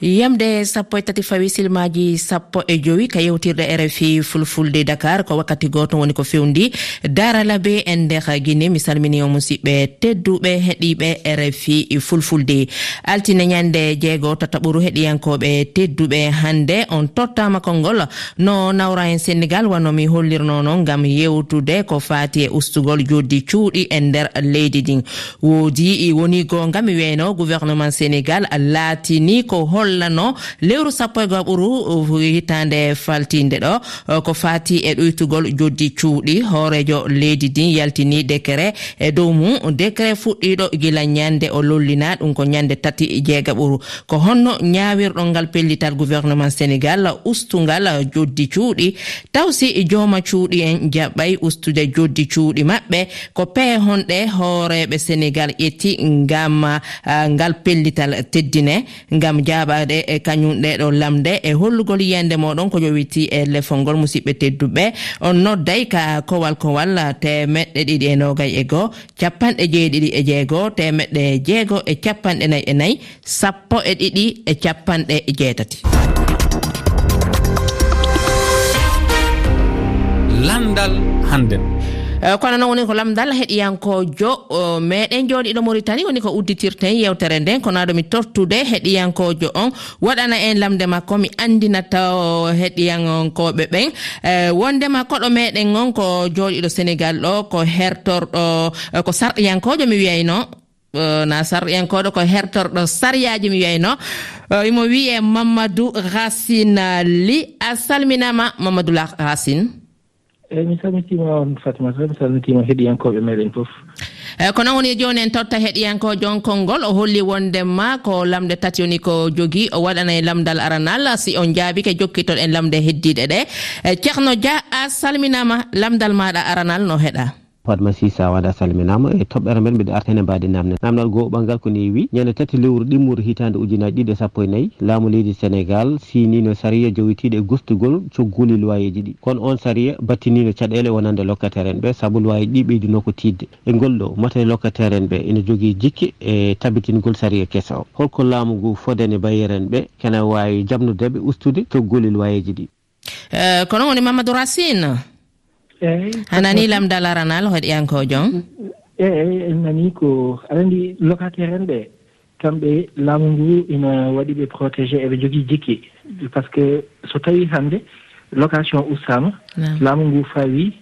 yamde sappo e tati fawi silmaji sappo e joyi ka yewtirde rfi fulfulde dakar ko wakkati goto woni ko fewndi. Daralabe e nder guine mi salmini o musidɓe tedduɓe heeɗiɓe rfi fulfulde. Altine ñande jeego tataɓuru heɗiyankoɓe tedduɓe hande on tottama konngol no nawra en sénégal wannomi hollirnono gam yewtude ko fati e ustugol joddi cuuɗi e nder leydi ndin woodi woni gonga mi weyno gouvernement sénégal laatini ko hol hellanno lewru sappo e goo uh, hitande faltinde ɗo. Uh, ko fati e ɗoytugol joddi cuuɗi. Hoorejo leydi din yaltini décret. E dow mum décret fuɗɗiɗo gila ñande o lollina ɗum ko ñande tati jeegaɓuru ko honno ñawirɗo ngal pellital gouvernement sénégal ustugal uh, joddi cuuɗi. Taw si jooma cuuɗi en jaɓɓay ustude joddi cuuɗi maɓɓe. Ko peye honɗe hooreɓe sénégal ƴetti ngam ngal pellital teddine ngam jaaɓa jabade e kañum ɗeɗo lamde e hollugol yiyande moɗon ko ƴowiti e lefol ngol musidɓe tedduɓe. On nodday ka kowal kowal temeɗɗe ɗiɗi e nogay e goo capanɗe jeeɗiɗi e jeegoo temeɗɗe e jeego e capanɗe nayi e nayi sappo e ɗiɗi e capanɗe jeetati. Landal hannden. Eh, kono noon woni ko lamdal heɗiyankojo meɗen jooɗiɗo maritani woni ko udditirten yewtere nden kono aɗo mi tortude heɗiyankojo on. Waɗana en lamde makko mi andinata heɗiyankoɓe ɓen. Eh, Wondema koɗo meɗen on ko jooɗiɗo sénégal ɗo ko hertorɗo eh, ko sarɗiyankojo mi wiyayno. Na sarɗiyankoɗo ko hertorɗo sariyaji mi wiyayno. Imo wiye mamadou racine ly. A salminama mamadou racine. eeyi mi salmitima on fatimata mi salmitima heɗiyankooɓe meeɗen fof. Eyi ko noon woni e jooni en totta heɗiyanko jonkol ngol o holli wondema ko lamde tati woni ko jogii o waɗana e lamdal aranal si on jaabike jokkitoɗen lamde heddiɗe ɗe. Eh, Ceerno dia a salminama lamdal maɗa aranal no heɗa? padmasi sawada salminama e toɓɓere men mbiɗa arta hene mbade namde. Namdal goho ɓangal ko newi ñande tati lewru ɗimmuru hitande ujunaji ɗiɗi e sappo e nayyi. Laamu leydi sénégal sinino saria jowitiɗo e gustugol cogguli loyeji ɗi. Kono on saria battinino caɗele wonande locataire en ɓe saabu loyeji ɗi ɓeydino ko tidde e ngol ɗo matae locataire en ɓe ene jogui jikki e tabitingol saria kesa o holko laamu ngu fodene bayere en ɓe kene wawi jabnudeɓe ustude cogguli loyeji ɗi. Eh, kono woni mamadou racine. eyi a nani lamdal aranal hoɗiyanko jon eyi en nani ko aɗa andi locataire en ɓe kamɓe laamu ngu ina waɗi ɓe protégé eɓe jogii jikki. Par ce que so tawi hannde location ustama laamu ngu fawi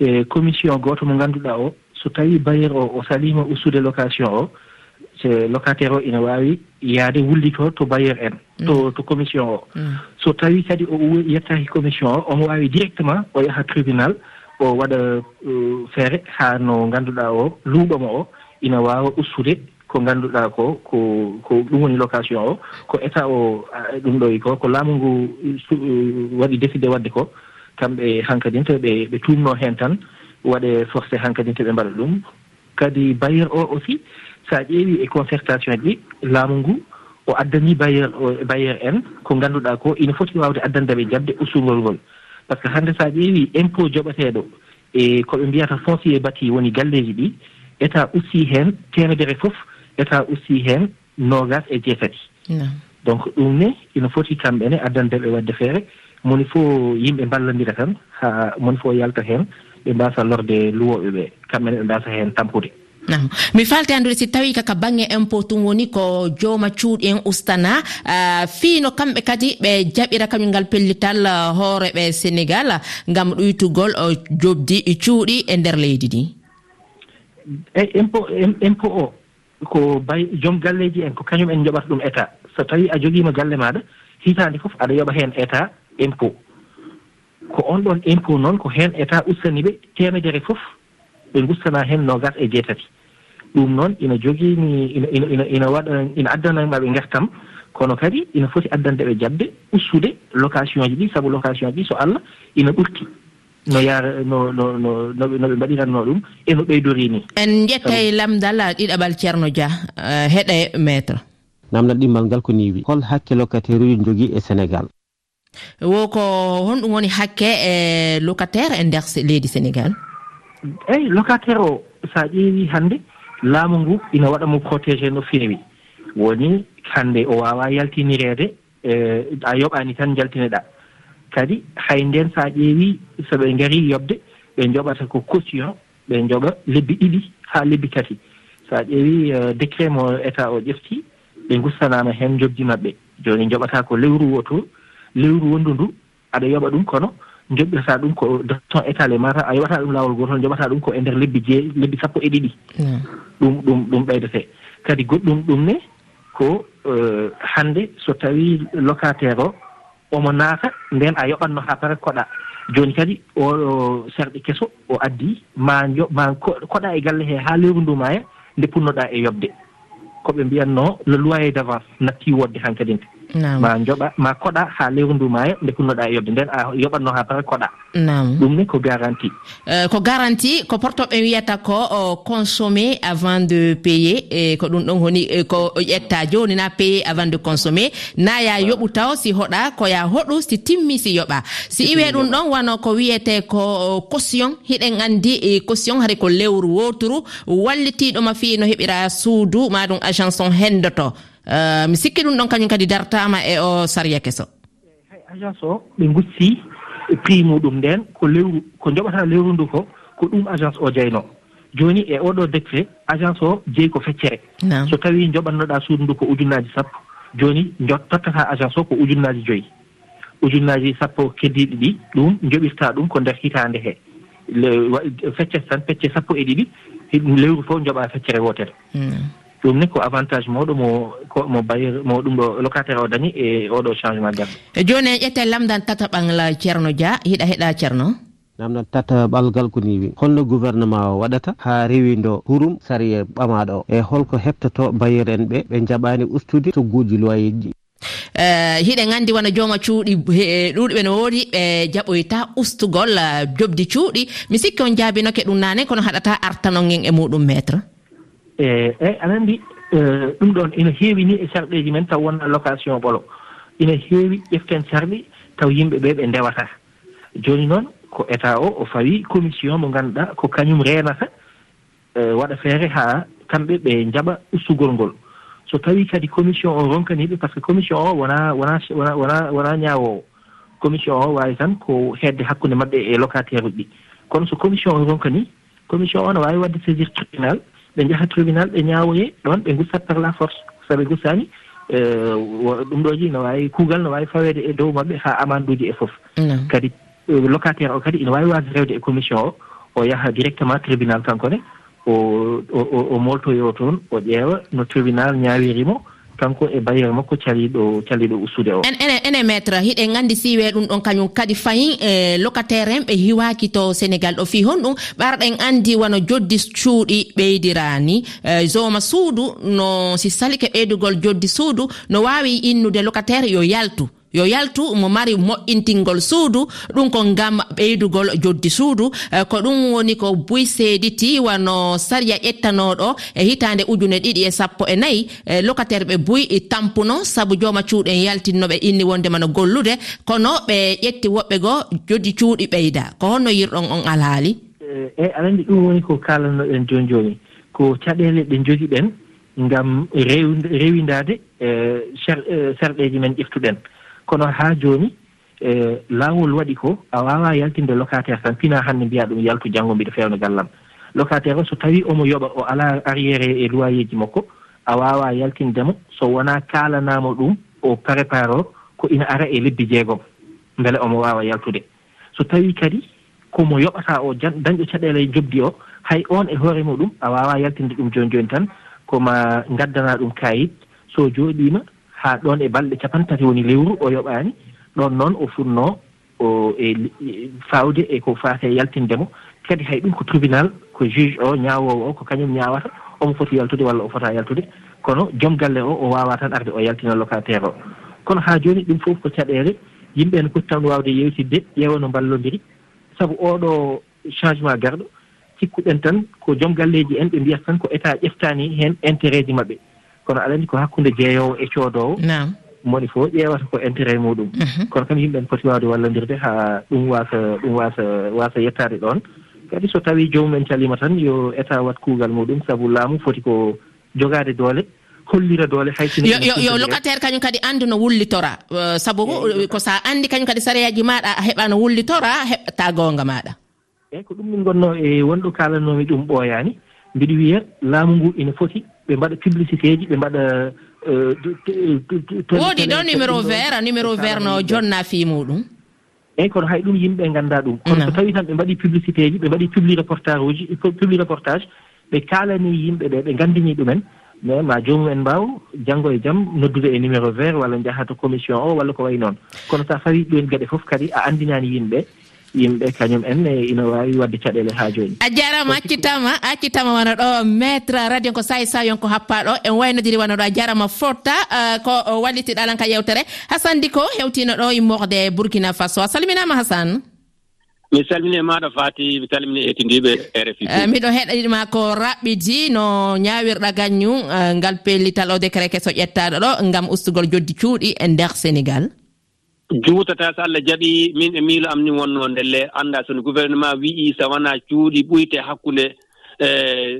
e commission gooto mo ngannduɗa o. So tawi bayer o o salima ustude location o se locataire o ina waawi yaade wullito to bayer en to mm. to commission o. Mm. So tawi kadi o yettaki commission o omo waawi directement o yaha tribunal. o waɗa feere haa no ngannduɗaa o luuɓama o ina waawa ustude ko ngannduɗaa ko ko ko ɗum woni location o ko état o ɗum ɗo e ko ko laamu ngu e, waɗi décidé waɗde ko kamɓe hankadin to ɓe ɓe tuumnoo heen tan waɗe forcé hankadin to ɓe mbaɗa ɗum. Kadi bailleur o aussi so a ƴeewi e concertation ɗi laamu ngu o addanii bailleur bailleur en ko ngannduɗaa ko ina foti waawde addandeɓe jaɓde usturgol ngol. par ce que hannde so a ƴeewi impôt joɓeteeɗo e ko ɓe mbiyata foncier bati woni galleeji ɗi état ussi heen temedere fof état ussi heen nogas e jeetati donc ɗum ne ina foti kamɓe ne addandeɓe wadde feere. Moni fof yimɓe mballondira tan haa moni fof yalta heen ɓe mbasa lorde luwoɓe ɓe kamɓene ɓe mbasa heen tampude. mi falti andude si tawi kaka banggue impôt tum woni ko jooma cuuɗi en ustana uh, fiino kamɓe kadi ɓe jaɓira kañum ngal pellital ah, uh, hooreɓe sénégal ngam ɗoytugol uh, oh, jobdi cuuɗi e nder leydi ndi. Eyi impôt impôt o ko bay joom galleji en ko kañum en joɓata ɗum état. So tawi a jogiima galle maɗa hitaande fof aɗa yoɓa heen état impôt ko on ɗon impôt noon ko heen état ustani ɓe temedere fof ɓe gustana heen nogas e jeetati. ɗum noon ina jogini ina waɗa ina addananma ɓe gertam kono kadi ina foti addande ɓe jabde ustude location ji ɗi sabu location ji ɗi so allah ina ɓurti. No yaara no no no noɓe mbaɗiranno ɗum eno ɓeydori ni en ƴettay lamdal ɗiɗaɓal ceerno dia eh, heɗe maître. Namdal ɗimmal ngal ko niwi hol hakke locataire uji jogui e sénégal? Wo ko honɗum woni hakke e locataire e nder leydi sénégal? Eyyi locataire o sa ƴeewi hannde laamu ngu ina waɗa mo protégé no feewi. Woni hannde o waawa yaltinireede e, a yoɓaani tan jaltineɗaa kadi hay ndeen so a ƴeewii so ɓe ngarii yoɓde ɓe njoɓata ko caution ɓe njoɓa lebbi ɗiɗi haa lebbi tati. So a ƴeewii e, décret mo état o ƴeftii ɓe gustanaama heen jobdi maɓɓe. Jooni njoɓataa ko lewru o to lewru wonndu ndu aɗa yoɓa ɗum kono joɓɓirta ɗum ko ton état le mata a yoɓata ɗum laawol gootol joɓata ɗum ko e ndeer lebbi jee lebbi sappo e ɗiɗi. ɗum ɗum ɗum ɓeydete kadi goɗɗum ɗum ne ko e, hannde so tawi locataire o omo naata nden a yoɓatno haa pare koɗa. Jooni kadi o serɗe keso o addi ma jo ma koɗa e galle hee haa lewru ndu maya nde punnoɗa e yoɓde ko ɓe mbiyatnoo le loyer d' avance natti wodde han kadinte ma joɓa ma koɗa ha lewru ndu maya nde kunnoɗa e yoɓde nden a yoɓatno ha pare koɗa. Nam ɗum ne ko garanti. Eh, ko garanti ko portoɓe wiyata ko consommé avant de payer. E ko ɗum ɗon honi e, ko ƴetta joni na payer avant de consommé. Na ya yoɓu taw si hoɗa ko ya hoɗu si timmi si yoɓa. Si iwe ɗum ɗon wano ko wiyete ko caution hiɗen andi e, caution haari ko lewru woturu. Wallitiɗoma fi no heɓira suudu maɗum agence on hendoto. Eh, mi sikki ɗum ɗon kañum kadi dartama e o saria keso. Hay agence o ɓe gussi prix muɗum nden ko lewru ko joɓata lewru ndu ko ko ɗum agence o jeyno. Joni e oɗo décret agence o jeeyi ko feccere. So tawi joɓannoɗa suudu ndu ko ujunnaji sappo joni tottata agence o ko ujunnaji joyyi ujunnaji sappo keddiɗi ɗi ɗum joɓirta ɗum ko nder hitande he. Feccere tan fecce sappo e ɗiɗi lewru fof joɓa feccere wotere. Hmm. ɗum ni ko avantage mawɗo mo mo bayir mo ɗum ɗo locataire o dañi e oɗo changement ndema e joni en ƴette lamdan tata ɓangla ceerno dia hiɗa heɗa ceerno. Namdan tata ɓalgal ko ni wi. Holno gouvernement o waɗata ha rewindo hurum sarie ɓamaɗo o. E holko heptoto bayir en ɓe ɓe jaɓani ustude togguji loyeji e, hiɗen anndi wona jooma cuuɗi ɗuuɗɓe no woodi ɓe jaɓoyta ustugol jobdi cuuɗi. Mi sikki on jaabinoke ɗum nane kono haɗata artanon en e muɗum maître. e eyi aɗa anndi e, ɗum ɗon ina heewi ni e sarɗeji men taw wonna location ɓolo ina heewi ƴeften sarɗi taw yimɓe ɓe ɓe ndewata. Jooni noon ko état o o fawi commission mo ngannduɗaa ko kañum reenata e, waɗa feere haa kamɓe ɓe njaɓa ustugol ngol. So tawi kadi commission o ronkaniɓe par ce que commission o wona wona wona wona ñaawowo commission o waawi tan ko hedde hakkunde maɓɓe e locataire uji ɗi. Kono so commission o ronkani commission o no waawi wadde saisir tribunal ɓe njaha tribunal ɓe ñaawoye ɗon ɓe ngussat par la force. So ɓe ngussaani e, ɗum ɗoji no waawi kuugal no waawi faweede e dow maɓɓe haa amanduuji e fof kadi e, locataire o kadi ina waawi waasde rewde e commission o o yaha directement tribunal kankone o o moltoyo toon o ƴeewa no tribunal ñaawirimo kanko e bayere makko caliɗo caliɗo ustude o. Ene ene maître hiɗen gandi siwe ɗum ɗon kañum kadi fayin e locataire en ɓe hiwaki to sénégal ɗo fi honɗum. Ɓarɗen andi wono joddi cuuɗi ɓeydirani e, zoma suudu no si sali ke ɓeydugol joddi suudu no wawi innude locataire yo yaltu. yo yaltu mo mari moƴƴintingol suudu ɗum ko ngam ɓeydugol joddi suudu. Eh, ko ɗum woni ko buy seediti wano saria ƴettanoɗo e hitande ujune ɗiɗi e sappo e nayyi eh, locataire ɓe buy e tampuno saabu jooma cuuɗen yaltinnoɓe inni wondema no gollude. Kono ɓe ƴetti woɓɓe goo joddi cuuɗi ɓeyda. Ko honno yirɗon on alhaali? Eh, e, Eyi aɗa anndi ɗum woni ko kaalannoɗen jooni jooni. Ko caɗeele ɗe jogiɗen ngam rewindade sarɗeeji men ƴeftuɗen. kono haa jooni e laawol waɗi ko a waawaa yaltinde locataire tan fina hannde mbiya ɗum yaltu janngo mbiɗa feewna gallam. Locataire o so tawii omo yoɓa o alaa arriére e loyer ji makko a waawaa yaltindemo so wonaa kaalanaamo ɗum o prépare o ko ina ara e lebbi jeegom mbele omo waawa yaltude. So tawii kadi komo yoɓataa o dañɗo caɗeele jobdi o hay oon e hoore muɗum a waawaa yaltinde ɗum jooni jooni tan koma ngaddanaa ɗum kayit so jooɗiima haa ɗon e balɗe capan tati woni lewru o yoɓaani ɗon noon o fotnoo o e, e fawde e ko faate yaltindemo kadi hay ɗum ko tribunal ko juge o ñaawowo o ko kañum ñaawata omo foti yaltude walla o fota yaltude. Kono joom galle o o wawa tan arde o yaltina locataire o. Kono haa jooni ɗum fof ko caɗele yimɓe no poti tan waawde yewtidde ƴeewa no mballondiri. Sabu oɗo changement garɗo cikkuɗen tan ko joom galleeji en ɓe mbiyata tan ko état ƴeftaani heen intérêt ji maɓɓe. kono aɗa anndi ko hakkunde jeeyowo e coodowo moni fof ƴeewata ko intérêt e muɗum. Mhm. Kono kam yimɓe ne poti waawde wallodirde haa ɗum waasa ɗum waasa waasa yettaade ɗoon. Kadi so tawii jomumen caliima tan yo état wat kuugal muɗum sabu laamu foti ko jogaade doole hollira doole haysiyo locataire kañum kadi anndu no wullitora. Euh, sabu ko so a anndi kañum kadi sareyaji maaɗa a heɓa no wullitora heɓata goonga maaɗa. Eeyi ko ɗum min ngonnoo e wonɗo kaalatnoomi ɗum ɓooyaani. Mbiɗo wiya laamu ngu ina foti ɓe mbaɗa publicité ji ɓe mbaɗa e, woodi ɗo numéro vert numéro vert no jonna fi muɗum eyyi kono hay ɗum yimɓe gannda ɗum. Kono so tawi tan ɓe mbaɗi publicité ji ɓe mbaɗi publi reportage uji publi reportage ɓe kaalani yimɓe ɓe ɓe nganndini ɗumen. Mais ma joomumen mbaw janngo e jam noddude e numéro vert walla njaha to commission o walla ko wayi noon. Kono sa fawi ɗumen ɗoen geɗe fof kadi a anndinaani yimɓe yimɓe kañum en e ina wawi wadde caɗele ha joni. A jarama accitama accitama wona ɗo maître radio ko sayi sa yonko happaɗo en waynodiri wona ɗo a jarama fotta euh, ko wallitiɗa alan ka yewtere. Hasane di ko hewtino ɗo immorde morde burkina faso. A salminama hasan mi salmini e maɗa fati mi salmini etindiɓe e rfi euh, miɗo heɗanima ko raɓɓiti no ñawirɗa gañum euh, ngal pellital o décret ke so ƴettaɗo ɗo gam ustugol joddi cuuɗi e nder sénégal. juutata so allah jaɓi min e miilo am ni wonno ndelle. Annda sono gouvernement wi'i so wona cuuɗi ɓuyte hakkunde e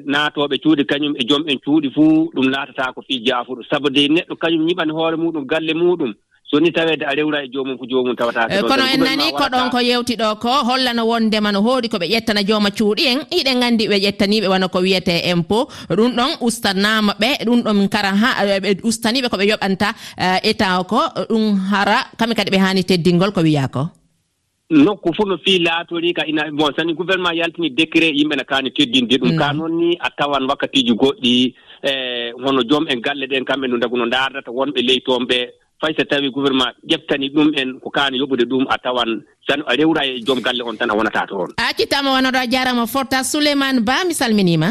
naatoɓe cuuɗi kañum e joom en cuuɗi fuu ɗum laatata ko fii jaafuɗo. Sabu de neɗɗo kañum ñiɓani hoore muɗum galle muɗum soni tawede a rewra e joomum ko joomum tawata eh, kono en nani ko ɗon ko yewtiɗo ko hollano wondema no hoori koɓe ƴettana jooma cuuɗi en hiɗen gandi ɓe ƴettaniɓe wona ko wiyete impôt. Ɗum ɗon ustanama ɓe ɗum ɗon kara ha eh, ɓe ustaniɓe koɓe yoɓanta eh, état ko ɗum hara kamɓe kadi ɓe hani teddingol ko wiya ko? Nokku fof no fii laatori ka ina bon sani gouvernement yaltini décret yimɓe no kaani teddinde ɗum mm. ka noon ni a tawan wakkatiji goɗɗi e hono joom en galle ɗen kamɓe no ndagu no ndardata wonɓe leytomɓe fay so tawi gouvernement ƴeftani ɗum en ko kaani yoɓude ɗum a tawan tan a rewra e joom galle on tan a wonata toon a accitama wonoɗo a jarama forta souleymane ba mi salminima.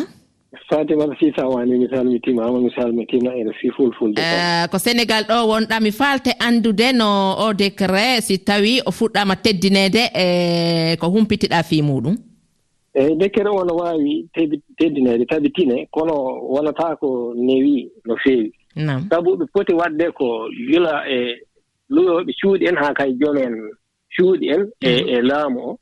Fatimata sisa wani mi salmitimama mi salmitima ene fi fulfulde eh, ko sénégal ɗo wonɗa mi falte andude no o décret si tawi o fuɗɗama teddinede e ko humpitiɗa fi muɗum. Eyi décret o no waawi teddinede tabitine kono wonata ko newi no feewi sabu ɓe poti waɗde ko gila e luyoɓe cuuɗi en haa kay joomen cuuɗi en e mm. e laamu o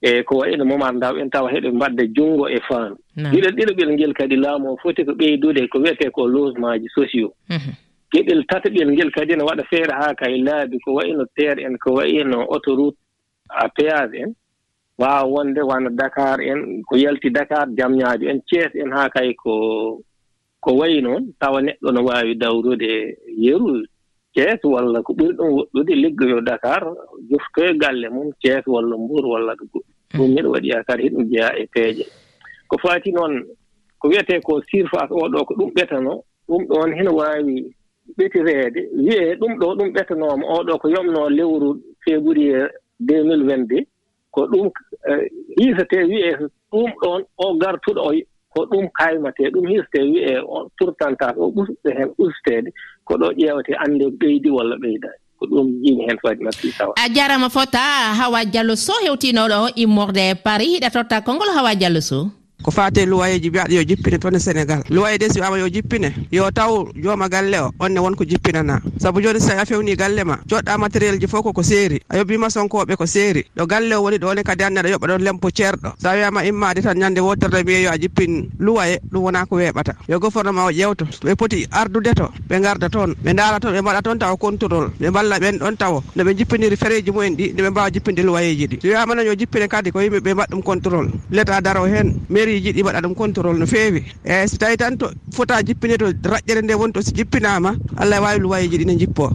e ko wayino momar ndaw en tawa heɗen mbaɗde junngo e faandu giɗel ɗiɗoɓel ngel kadi laamu o foti ko ɓeydude ko wiyetee ko logement ji sociaux mhm. geɗel tataɓel ngel kadi ne waɗa feere haa kay laabi ko wayino terre en ko wayino autoroute à péage en waawa wonde wano dakar en ko yalti dakar jamñaajo en cees en haa kay ko ko wayi noon tawa neɗɗo no waawi dawrude yeru cees walla ko ɓuri ɗum woɗɗude liggoyo dakar joftoye galle mum cees walla mbuur walla ɗo mm. ɗum miɗo waɗi yakar hiɗum jeyaa e peeje. Ko faati noon ko wiyetee ko surface oɗo ko ɗum ɓetano ɗum ɗoon hina waawi ɓetireede. Wiyee ɗum ɗo ɗum ɓetanooma oɗo ko yomnoo lewru février 2022 ko ɗum eh, hiisatee wiyee ɗum ɗoon o gartuɗo o ko ɗum haymatee ɗum hirte wiyee turtantaaka o ɓusɗo heen usteede ko ɗo ƴeewete annde ɓeydi walla ɓeydaani ko ɗum jimi heen fadi natti a jarama fota hawa diallo sow hewtinoɗo immorde paris hiɗa totta konngol hawa diallo sow. ko fate luwayeji mbiyaɗo yo jippine toon e sénégal. Luwaye de si wiyama yo jippine. Yo taw jooma galle o onne wonko jippinana saabu joni so tawi a fewni galle ma joɗɗa matériel ji fof koko seeri. A yobbima sonkoɓe ko seeri. Ɗo galle o woni ɗo ɗone kadi anne aɗa yoɓa ɗon lempo ceerɗo. Sa wiyama immade tan ñande wottorɗe mbiye yo a jippin luwaye ɗum wona ko weɓata yo gouvernement o ƴewto ɓe poti ardude to ɓe garda toon. Ɓe daara toon ɓe mbaɗa toon tawa contrôle. Ɓe balla ɓen ɗon tawa noɓe jippiniri fereji mumen ɗi ndeɓe mbawa jippinde luwayeji ɗi. So wiyama noon yo jippine kadi ko yimɓeɓe mbaɗ ɗum contrôle. L'état daro hen mais mairieji ɗi mbaɗa ɗum contrôle no feewi eyyi so tawi tan to fota jippine to raƴƴere nde woni to so jippinama allah e wawi luwayiji ɗi ne jippo.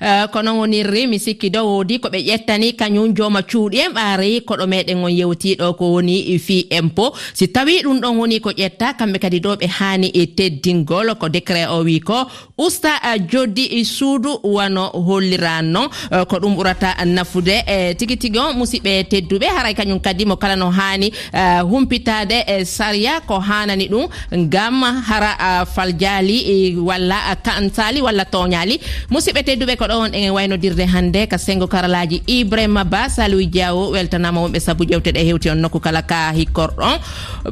E, ko noon wonirri mi sikki dow woodi ko ɓe ƴettani kañum jooma cuuɗi en ɓaari koɗo meɗen on yewtiɗo ko woni fi impo. Si tawi ɗum ɗon woni ko ƴetta kamɓe kadi ɗo ɓe hani e teddingol ko décret o wi ko usta joddi suudu wano holliran noon e, ko ɗum ɓurata nafude. E tigi tigi on musidɓe tedduɓe haray kañum kadi mo kala no hani e, humpitade e sariya ko hanani ɗum ngam hara faljali e, walla kansali walla toñali. Musidɓe tedduɓe ko ɗo on en waynodirde hannde ka sengo karalaji ibrahima ba saloui diawo weltanama wonɓe saabu ƴewte ɗe e hewti on nokku kala ka hikkorɗon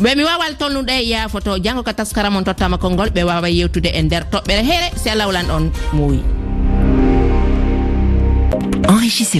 ɓe mi wawal tolnuɗe yafoto janggo ka taskara mon tottama konngol ɓe wawa yewtude e nder toɓɓere heere allah lawlan ɗon muuyi enrichissez